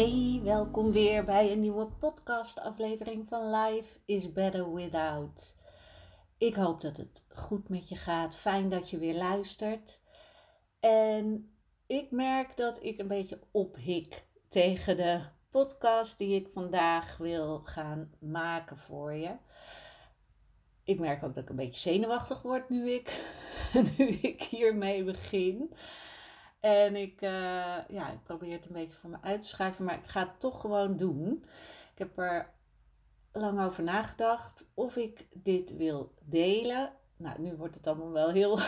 Hey, welkom weer bij een nieuwe podcast-aflevering van Life is Better Without. Ik hoop dat het goed met je gaat. Fijn dat je weer luistert. En ik merk dat ik een beetje ophik tegen de podcast die ik vandaag wil gaan maken voor je. Ik merk ook dat ik een beetje zenuwachtig word nu ik, nu ik hiermee begin. En ik, uh, ja, ik probeer het een beetje voor me uit te schrijven, maar ik ga het toch gewoon doen. Ik heb er lang over nagedacht of ik dit wil delen. Nou, nu wordt het allemaal wel heel,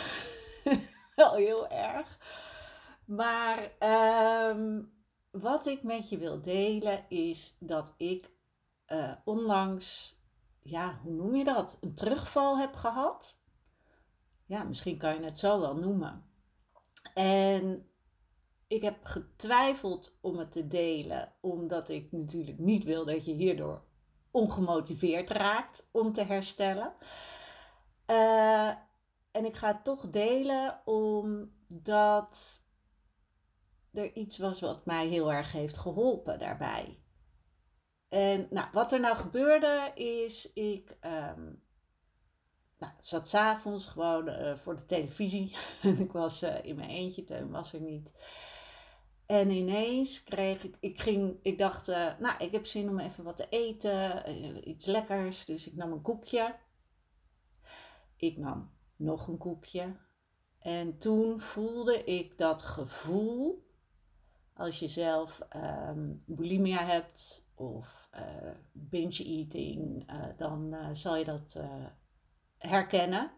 wel heel erg. Maar um, wat ik met je wil delen is dat ik uh, onlangs, ja, hoe noem je dat? Een terugval heb gehad. Ja, misschien kan je het zo wel noemen. En ik heb getwijfeld om het te delen, omdat ik natuurlijk niet wil dat je hierdoor ongemotiveerd raakt om te herstellen. Uh, en ik ga het toch delen omdat er iets was wat mij heel erg heeft geholpen daarbij. En nou, wat er nou gebeurde is, ik um, nou, zat s'avonds gewoon uh, voor de televisie. en ik was uh, in mijn eentje, Teun was er niet. En ineens kreeg ik, ik ging, ik dacht, uh, nou, ik heb zin om even wat te eten, iets lekkers. Dus ik nam een koekje. Ik nam nog een koekje. En toen voelde ik dat gevoel, als je zelf um, bulimia hebt of binge eating, dan zal je dat herkennen.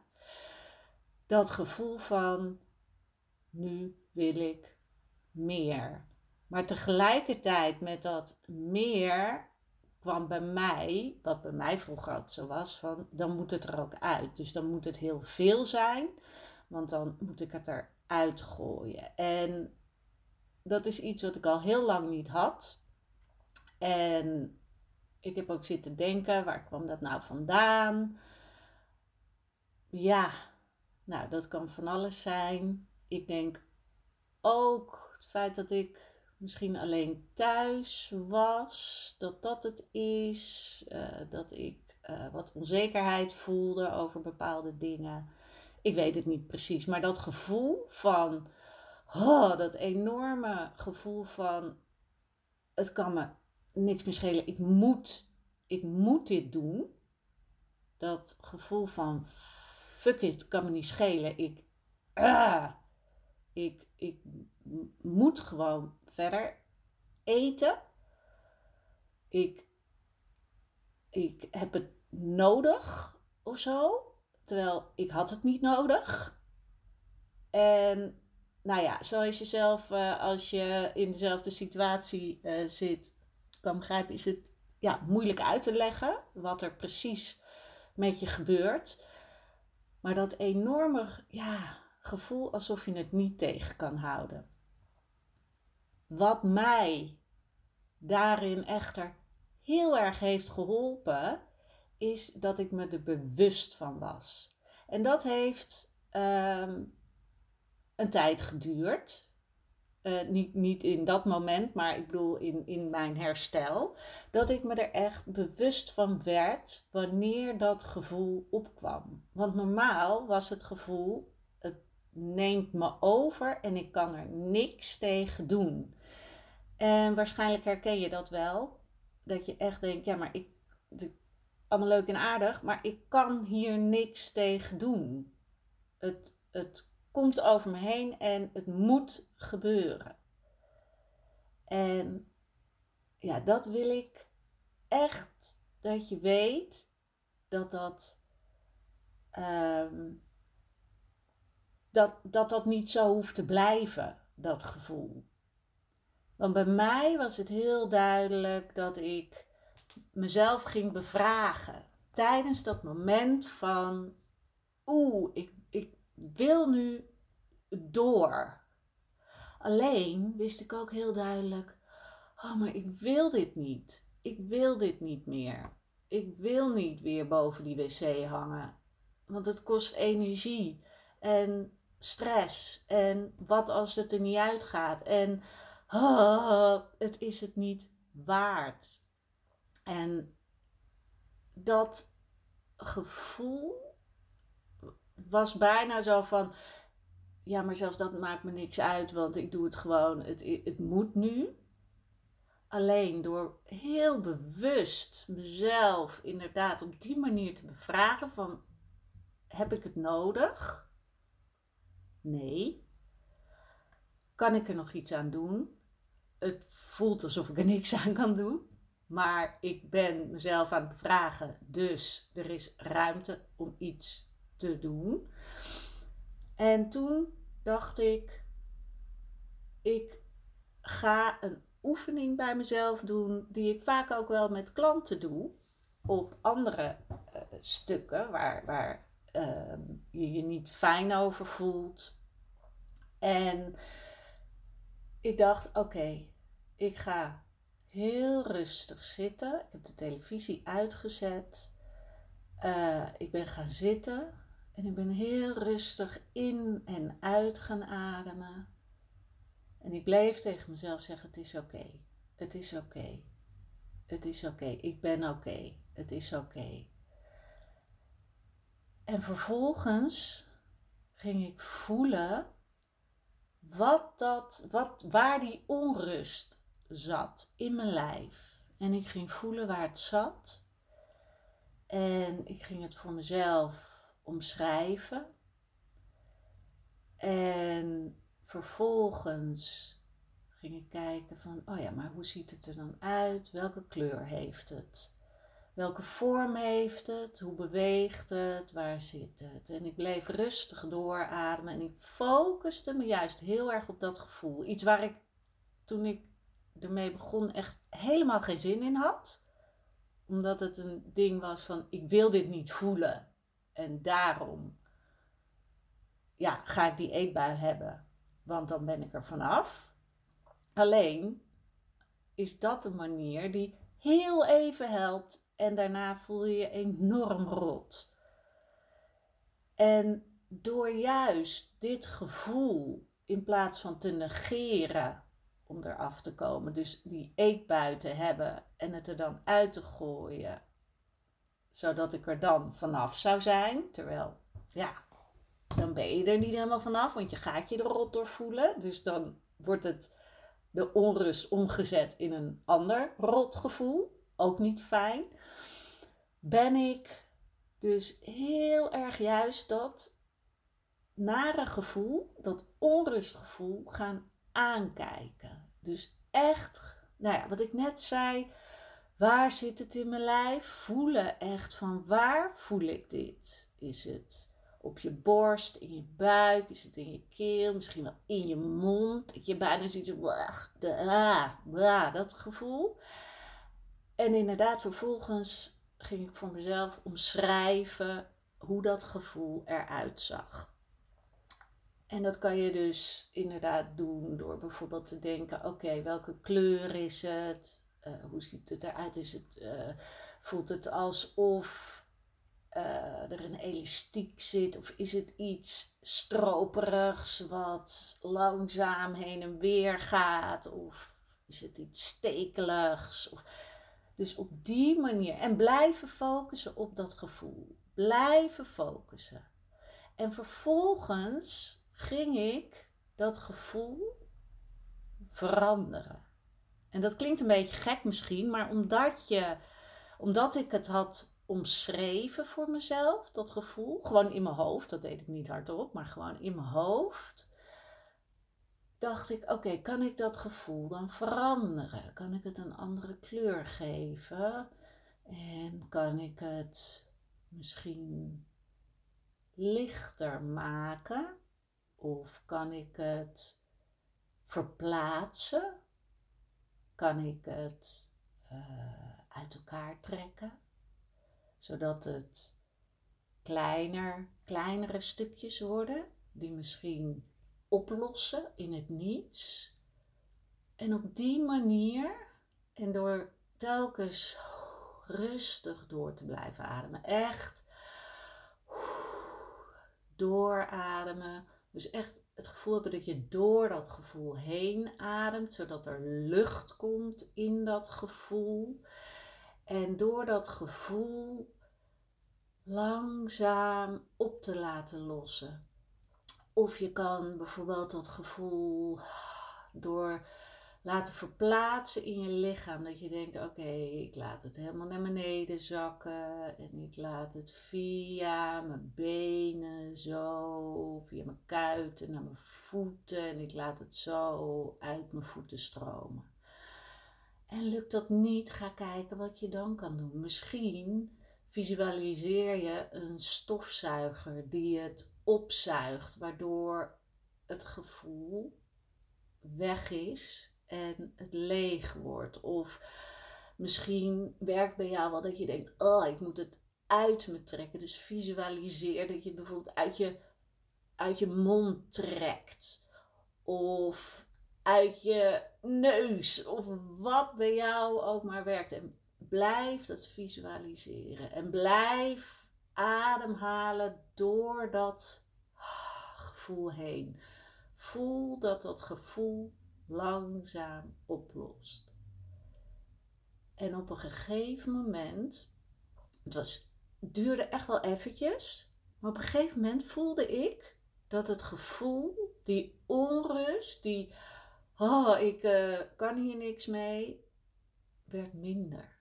Dat gevoel van nu wil ik meer. Maar tegelijkertijd met dat meer kwam bij mij, wat bij mij vroeger altijd zo was, van dan moet het er ook uit. Dus dan moet het heel veel zijn, want dan moet ik het eruit gooien. En dat is iets wat ik al heel lang niet had. En ik heb ook zitten denken, waar kwam dat nou vandaan? Ja, nou, dat kan van alles zijn. Ik denk ook het feit dat ik misschien alleen thuis was, dat dat het is. Uh, dat ik uh, wat onzekerheid voelde over bepaalde dingen. Ik weet het niet precies, maar dat gevoel van, oh, dat enorme gevoel van, het kan me niks meer schelen, ik moet, ik moet dit doen. Dat gevoel van, fuck it, kan me niet schelen, ik, ah, ik, ik moet gewoon verder eten. Ik, ik heb het nodig of zo. Terwijl ik had het niet nodig. En nou ja, zoals je zelf, uh, als je in dezelfde situatie uh, zit, kan begrijpen, is het ja, moeilijk uit te leggen wat er precies met je gebeurt. Maar dat enorme ja, gevoel alsof je het niet tegen kan houden. Wat mij daarin echter heel erg heeft geholpen, is dat ik me er bewust van was. En dat heeft um, een tijd geduurd. Uh, niet, niet in dat moment, maar ik bedoel in, in mijn herstel. Dat ik me er echt bewust van werd wanneer dat gevoel opkwam. Want normaal was het gevoel neemt me over en ik kan er niks tegen doen. En waarschijnlijk herken je dat wel. Dat je echt denkt, ja, maar ik, allemaal leuk en aardig, maar ik kan hier niks tegen doen. Het, het komt over me heen en het moet gebeuren. En ja, dat wil ik echt dat je weet dat dat, ehm, dat, dat dat niet zo hoeft te blijven, dat gevoel. Want bij mij was het heel duidelijk dat ik mezelf ging bevragen tijdens dat moment van, oeh, ik, ik wil nu door. Alleen wist ik ook heel duidelijk, oh, maar ik wil dit niet. Ik wil dit niet meer. Ik wil niet weer boven die wc hangen. Want het kost energie en stress. En wat als het er niet uitgaat? En oh, het is het niet waard. En dat gevoel was bijna zo van: ja, maar zelfs dat maakt me niks uit, want ik doe het gewoon. Het, het moet nu. Alleen door heel bewust mezelf inderdaad op die manier te bevragen van heb ik het nodig? Nee. Kan ik er nog iets aan doen? Het voelt alsof ik er niks aan kan doen. Maar ik ben mezelf aan het bevragen, dus er is ruimte om iets te doen. En toen dacht ik, ik ga een oefening bij mezelf doen, die ik vaak ook wel met klanten doe, op andere uh, stukken waar, waar uh, je je niet fijn over voelt. En ik dacht, oké, ik ga heel rustig zitten. Ik heb de televisie uitgezet. Uh, ik ben gaan zitten en ik ben heel rustig in en uit gaan ademen. En ik bleef tegen mezelf zeggen: Het is oké. Het is oké. Het is oké. Ik ben oké. Het is oké. En vervolgens ging ik voelen wat dat, wat, waar die onrust zat in mijn lijf. En ik ging voelen waar het zat. En ik ging het voor mezelf omschrijven. En vervolgens ging ik kijken van, oh ja, maar hoe ziet het er dan uit? Welke kleur heeft het? Welke vorm heeft het? Hoe beweegt het? Waar zit het? En ik bleef rustig doorademen en ik focuste me juist heel erg op dat gevoel. Iets waar ik toen ik ermee begon echt helemaal geen zin in had. Omdat het een ding was van ik wil dit niet voelen. En daarom ja, ga ik die eetbui hebben. Want dan ben ik er vanaf. Alleen is dat een manier die heel even helpt en daarna voel je je enorm rot. En door juist dit gevoel in plaats van te negeren om eraf te komen, dus die eetbui te hebben en het er dan uit te gooien zodat ik er dan vanaf zou zijn. Terwijl, ja, dan ben je er niet helemaal vanaf, want je gaat je er rot door voelen. Dus dan wordt het de onrust omgezet in een ander rotgevoel. Ook niet fijn. Ben ik dus heel erg juist dat nare gevoel, dat onrustgevoel gaan aankijken. Dus echt, nou ja, wat ik net zei, Waar zit het in mijn lijf? Voelen echt van waar voel ik dit? Is het op je borst, in je buik? Is het in je keel? Misschien wel in je mond? Dat je bijna ziet, de, ah, dat gevoel. En inderdaad, vervolgens ging ik voor mezelf omschrijven hoe dat gevoel eruit zag. En dat kan je dus inderdaad doen door bijvoorbeeld te denken: oké, welke kleur is het? Uh, hoe ziet het eruit? Is het, uh, voelt het alsof uh, er een elastiek zit? Of is het iets stroperigs wat langzaam heen en weer gaat? Of is het iets stekeligs? Dus op die manier. En blijven focussen op dat gevoel. Blijven focussen. En vervolgens ging ik dat gevoel veranderen. En dat klinkt een beetje gek misschien, maar omdat, je, omdat ik het had omschreven voor mezelf, dat gevoel. Gewoon in mijn hoofd, dat deed ik niet hardop, maar gewoon in mijn hoofd. Dacht ik, oké, kan ik dat gevoel dan veranderen? Kan ik het een andere kleur geven? En kan ik het misschien lichter maken? Of kan ik het verplaatsen? Kan ik het uh, uit elkaar trekken? Zodat het kleiner, kleinere stukjes worden die misschien oplossen in het niets. En op die manier en door telkens rustig door te blijven ademen, echt doorademen. Dus echt het gevoel hebben dat je door dat gevoel heen ademt, zodat er lucht komt in dat gevoel. En door dat gevoel langzaam op te laten lossen. Of je kan bijvoorbeeld dat gevoel door laten verplaatsen in je lichaam. Dat je denkt, oké, ik laat het helemaal naar beneden zakken. En ik laat het via mijn benen zo, via mijn kuiten naar mijn voeten. En ik laat het zo uit mijn voeten stromen. En lukt dat niet, ga kijken wat je dan kan doen. Misschien visualiseer je een stofzuiger die het opzuigt, waardoor het gevoel weg is en het leeg wordt. Of misschien werkt bij jou wel dat je denkt: oh, ik moet het uit me trekken. Dus visualiseer dat je het bijvoorbeeld uit je, uit je mond trekt. Of uit je neus. Of wat bij jou ook maar werkt. En blijf dat visualiseren. En blijf ademhalen door dat gevoel heen. Voel dat dat gevoel langzaam oplost. En op een gegeven moment, het was, duurde echt wel eventjes, maar op een gegeven moment voelde ik dat het gevoel, die onrust, die, oh, ik uh, kan hier niks mee, werd minder.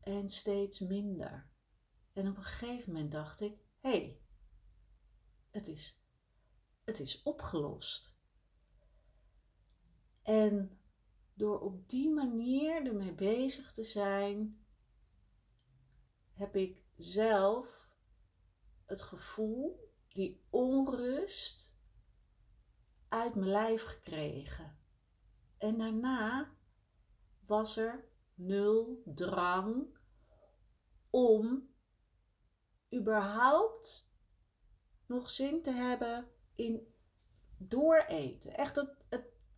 En steeds minder. En op een gegeven moment dacht ik, hé, hey, het, is, het is opgelost. En door op die manier ermee bezig te zijn, heb ik zelf het gevoel, die onrust uit mijn lijf gekregen. En daarna was er nul drang om überhaupt nog zin te hebben in dooreten. Echt, het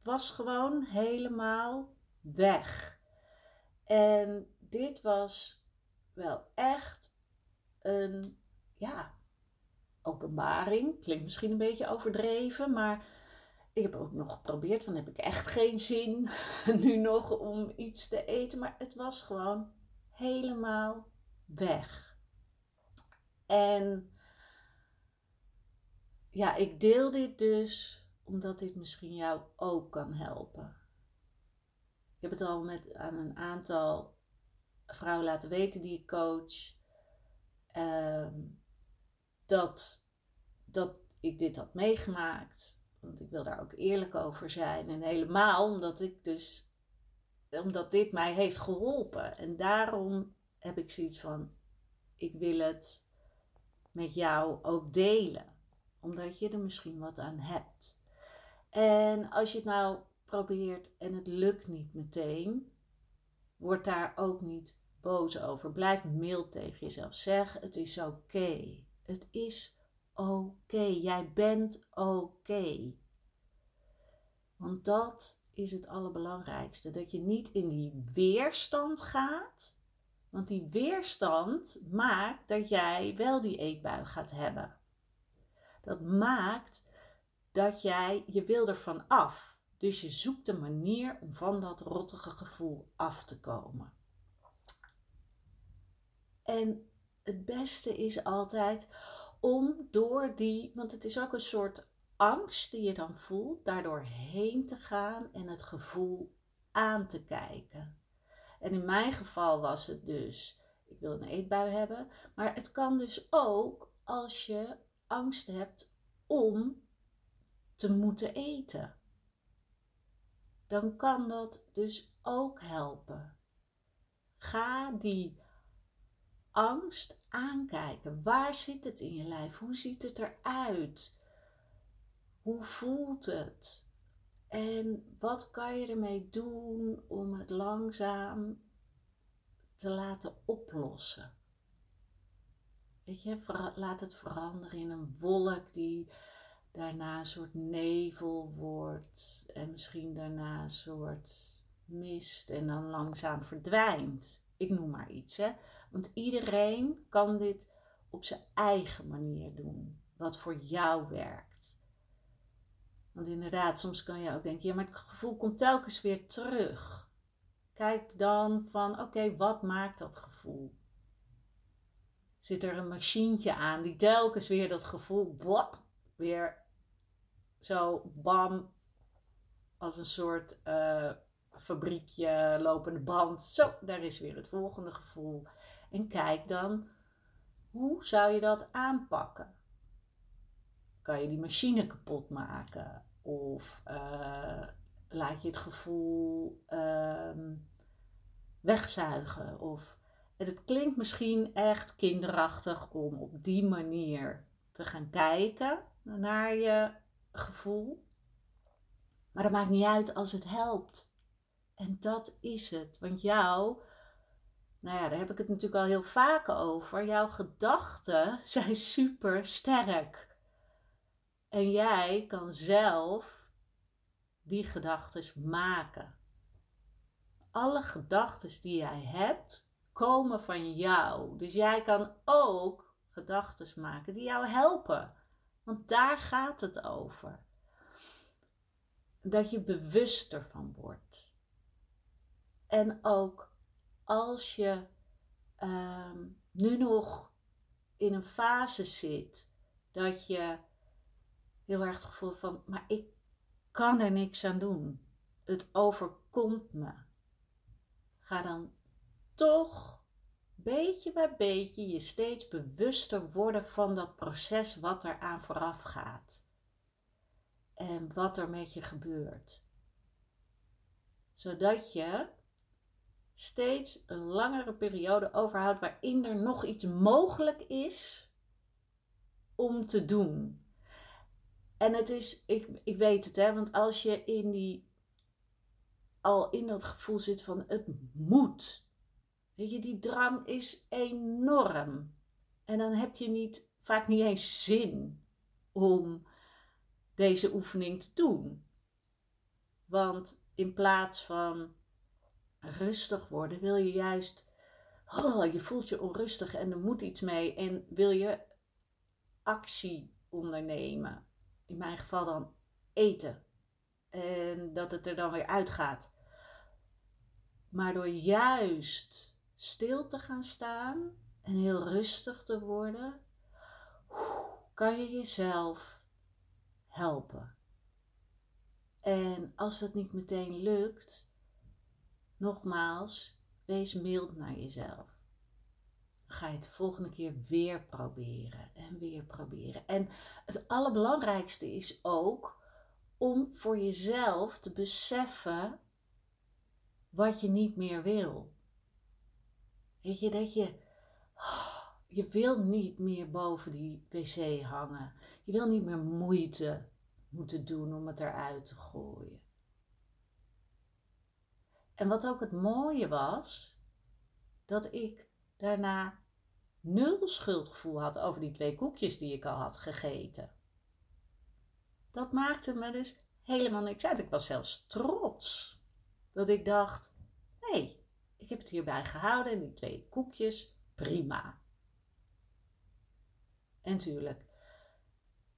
was gewoon helemaal weg. En dit was wel echt een, ja, openbaring. Klinkt misschien een beetje overdreven, maar ik heb ook nog geprobeerd van heb ik echt geen zin nu nog om iets te eten. Maar het was gewoon helemaal weg. En ja, ik deel dit dus omdat dit misschien jou ook kan helpen. Ik heb het al met aan een aantal vrouwen laten weten die ik coach. Ehm, dat, dat ik dit had meegemaakt. Want ik wil daar ook eerlijk over zijn. En helemaal omdat ik dus omdat dit mij heeft geholpen. En daarom heb ik zoiets van: ik wil het met jou ook delen. Omdat je er misschien wat aan hebt. En als je het nou probeert en het lukt niet meteen, word daar ook niet boos over. Blijf mild tegen jezelf. Zeg: het is oké. Het is oké. Jij bent oké. Want dat is het allerbelangrijkste. Dat je niet in die weerstand gaat. Want die weerstand maakt dat jij wel die eetbui gaat hebben. Dat maakt dat jij, je wil ervan af. Dus je zoekt een manier om van dat rottige gevoel af te komen. En het beste is altijd om door die, want het is ook een soort angst die je dan voelt, daardoor heen te gaan en het gevoel aan te kijken. En in mijn geval was het dus, ik wil een eetbui hebben. Maar het kan dus ook als je angst hebt om te moeten eten. Dan kan dat dus ook helpen. Ga die angst aankijken. Waar zit het in je lijf? Hoe ziet het eruit? Hoe voelt het? En wat kan je ermee doen om het langzaam te laten oplossen? Weet je, laat het veranderen in een wolk die daarna een soort nevel wordt en misschien daarna een soort mist en dan langzaam verdwijnt. Ik noem maar iets, hè. Want iedereen kan dit op zijn eigen manier doen, wat voor jou werkt. Want inderdaad, soms kan je ook denken, ja, maar het gevoel komt telkens weer terug. Kijk dan van, oké, wat maakt dat gevoel? Zit er een machientje aan die telkens weer dat gevoel, blap, weer zo bam, als een soort uh, fabriekje, lopende band. Zo, daar is weer het volgende gevoel. En kijk dan, hoe zou je dat aanpakken? Kan je die machine kapot maken? Of uh, laat je het gevoel uh, wegzuigen? Of, en het klinkt misschien echt kinderachtig om op die manier te gaan kijken naar je gevoel. Maar dat maakt niet uit als het helpt. En dat is het. Want jou, nou ja, daar heb ik het natuurlijk al heel vaak over. Jouw gedachten zijn super sterk. En jij kan zelf die gedachten maken. Alle gedachten die jij hebt, komen van jou. Dus jij kan ook gedachten maken die jou helpen. Want daar gaat het over. Dat je bewuster van wordt. En ook als je ehm, nu nog in een fase zit dat je heel erg het gevoel van, maar ik kan er niks aan doen. Het overkomt me. Ga dan toch beetje bij beetje je steeds bewuster worden van dat proces wat er aan vooraf gaat. En wat er met je gebeurt. Zodat je steeds een langere periode overhoudt waarin er nog iets mogelijk is om te doen. En het is, ik, ik weet het hè, want als je in die, al in dat gevoel zit van het moet, weet je, die drang is enorm. En dan heb je niet, vaak niet eens zin om deze oefening te doen. Want in plaats van rustig worden, wil je juist, oh, je voelt je onrustig en er moet iets mee en wil je actie ondernemen. In mijn geval dan eten. En dat het er dan weer uitgaat. Maar door juist stil te gaan staan en heel rustig te worden, kan je jezelf helpen. En als het niet meteen lukt, Nogmaals, wees mild naar jezelf. ga je het de volgende keer weer proberen en weer proberen. En het allerbelangrijkste is ook om voor jezelf te beseffen wat je niet meer wil. Weet je, dat je, je wil niet meer boven die wc hangen. Je wil niet meer moeite moeten doen om het eruit te gooien. En wat ook het mooie was, dat ik daarna nul schuldgevoel had over die twee koekjes die ik al had gegeten. Dat maakte me dus helemaal niks uit. Ik was zelfs trots. Dat ik dacht: hey, ik heb het hierbij gehouden, die twee koekjes, prima. En tuurlijk,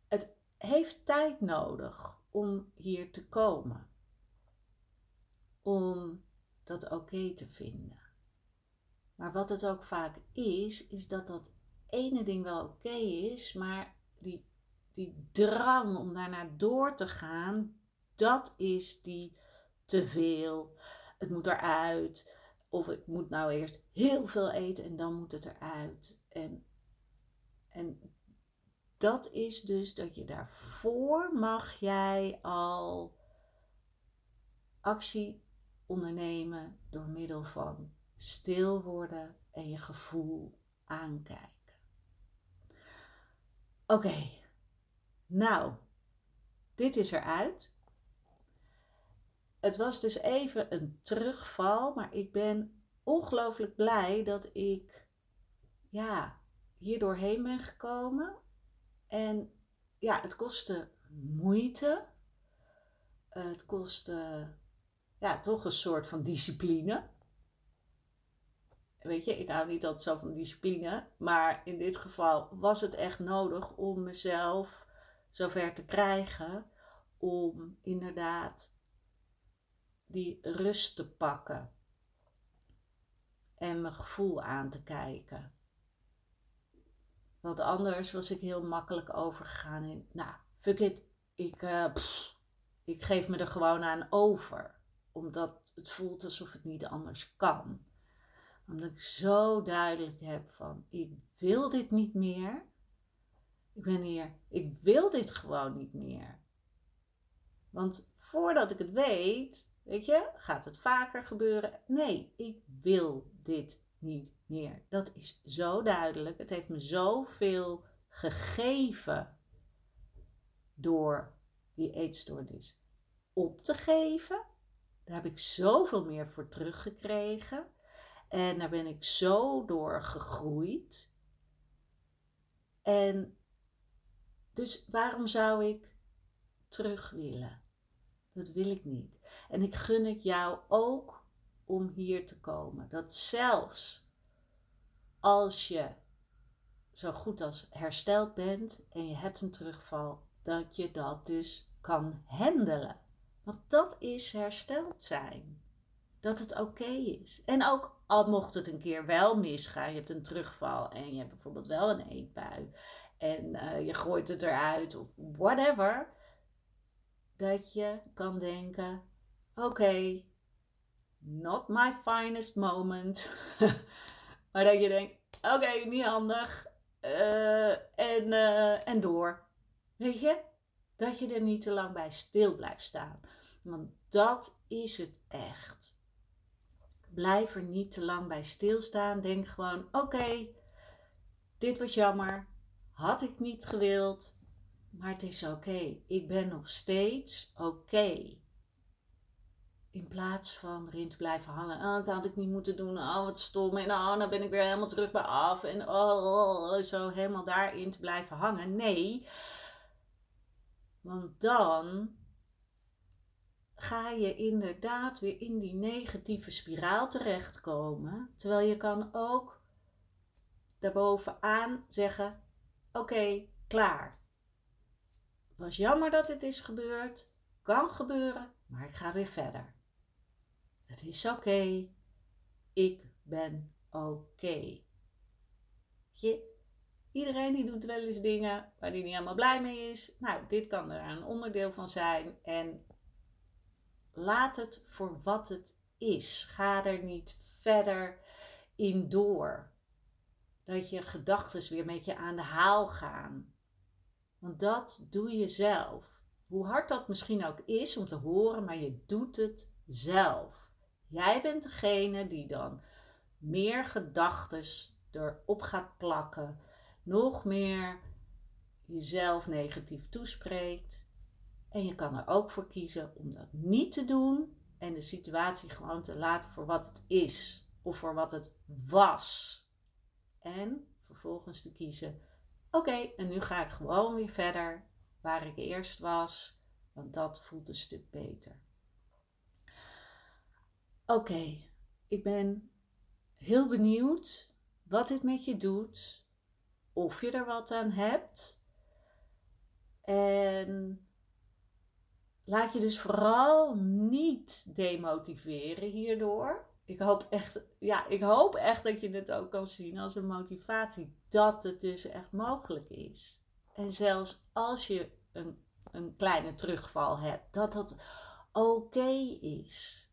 het heeft tijd nodig om hier te komen. Om dat oké te vinden. Maar wat het ook vaak is, is dat dat ene ding wel oké is, maar die, die drang om daarna door te gaan, dat is die te veel. Het moet eruit. Of ik moet nou eerst heel veel eten en dan moet het eruit. En, en dat is dus dat je daarvoor mag jij al actie ondernemen door middel van stil worden en je gevoel aankijken. Oké, nou, dit is eruit. Het was dus even een terugval, maar ik ben ongelooflijk blij dat ik ja, hier doorheen ben gekomen. En ja, het kostte moeite. Het kostte ja, toch een soort van discipline. Weet je, ik hou niet altijd zo van discipline. Maar in dit geval was het echt nodig om mezelf zover te krijgen. Om inderdaad die rust te pakken. En mijn gevoel aan te kijken. Want anders was ik heel makkelijk overgegaan in, nou, fuck it, ik, uh, ik geef me er gewoon aan over. Omdat het voelt alsof het niet anders kan. Omdat ik zo duidelijk heb van, ik wil dit niet meer. Ik ben hier, ik wil dit gewoon niet meer. Want voordat ik het weet, weet je, gaat het vaker gebeuren. Nee, ik wil dit niet meer. Dat is zo duidelijk. Het heeft me zoveel gegeven door die eetstoornis op te geven. Daar heb ik zoveel meer voor teruggekregen. En daar ben ik zo door gegroeid. En dus waarom zou ik terug willen? Dat wil ik niet. En ik gun het jou ook om hier te komen. Dat zelfs als je zo goed als hersteld bent en je hebt een terugval, dat je dat dus kan handelen. Want dat is hersteld zijn. Dat het oké is. En ook al mocht het een keer wel misgaan, je hebt een terugval en je hebt bijvoorbeeld wel een eetbui en uh, je gooit het eruit of whatever, dat je kan denken: oké, not my finest moment. maar dat je denkt: oké, niet handig. Uh, en, uh, en door. Weet je? Dat je er niet te lang bij stil blijft staan. Want dat is het echt. Blijf er niet te lang bij stilstaan. Denk gewoon: oké, dit was jammer. Had ik niet gewild. Maar het is oké. Ik ben nog steeds oké. In plaats van erin te blijven hangen. Oh, dat had ik niet moeten doen. Oh, wat stom. En oh, dan ben ik weer helemaal terug bij af. En oh, zo helemaal daarin te blijven hangen. Nee. Want dan ga je inderdaad weer in die negatieve spiraal terechtkomen. Terwijl je kan ook daarbovenaan zeggen: Oké, klaar. Was jammer dat dit is gebeurd. Kan gebeuren, maar ik ga weer verder. Het is oké. Ik ben oké. Je, iedereen die doet wel eens dingen waar hij niet helemaal blij mee is. Nou, dit kan er een onderdeel van zijn. En laat het voor wat het is. Ga er niet verder in door. Dat je gedachten weer met je aan de haal gaan. Want dat doe je zelf. Hoe hard dat misschien ook is om te horen, maar je doet het zelf. Jij bent degene die dan meer gedachten erop gaat plakken, nog meer jezelf negatief toespreekt. En je kan er ook voor kiezen om dat niet te doen en de situatie gewoon te laten voor wat het is of voor wat het was. En vervolgens te kiezen Oké, en nu ga ik gewoon weer verder waar ik eerst was, want dat voelt een stuk beter. Oké, ik ben heel benieuwd wat dit met je doet, of je er wat aan hebt. En laat je dus vooral niet demotiveren hierdoor ik hoop echt, ja, ik hoop echt dat je het ook kan zien als een motivatie. Dat het dus echt mogelijk is. En zelfs als je een, een kleine terugval hebt, dat dat oké is.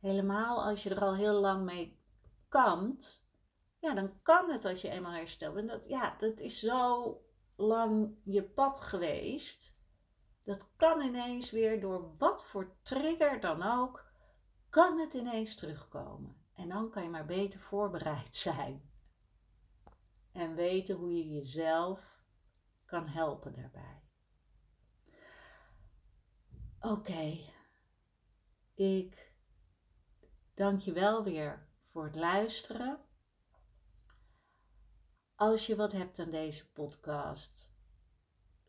Helemaal als je er al heel lang mee kampt, ja, dan kan het als je eenmaal herstelt. En dat, ja, dat is zo lang je pad geweest. Dat kan ineens weer door wat voor trigger dan ook, kan het ineens terugkomen. En dan kan je maar beter voorbereid zijn. En weten hoe je jezelf kan helpen daarbij. Oké, ik dank je wel weer voor het luisteren. Als je wat hebt aan deze podcast,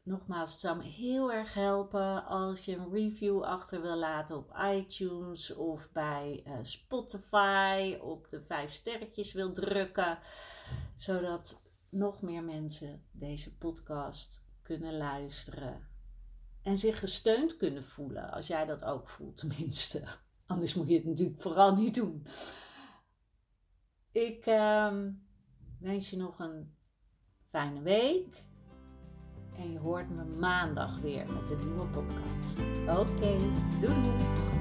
nogmaals, het zou me heel erg helpen als je een review achter wil laten op iTunes of bij uh, Spotify, op de vijf sterretjes wil drukken, zodat nog meer mensen deze podcast kunnen luisteren en zich gesteund kunnen voelen, als jij dat ook voelt tenminste. Anders moet je het natuurlijk vooral niet doen. Ik um, wens je nog een fijne week. En je hoort me maandag weer met een nieuwe podcast. Oké, doei doei!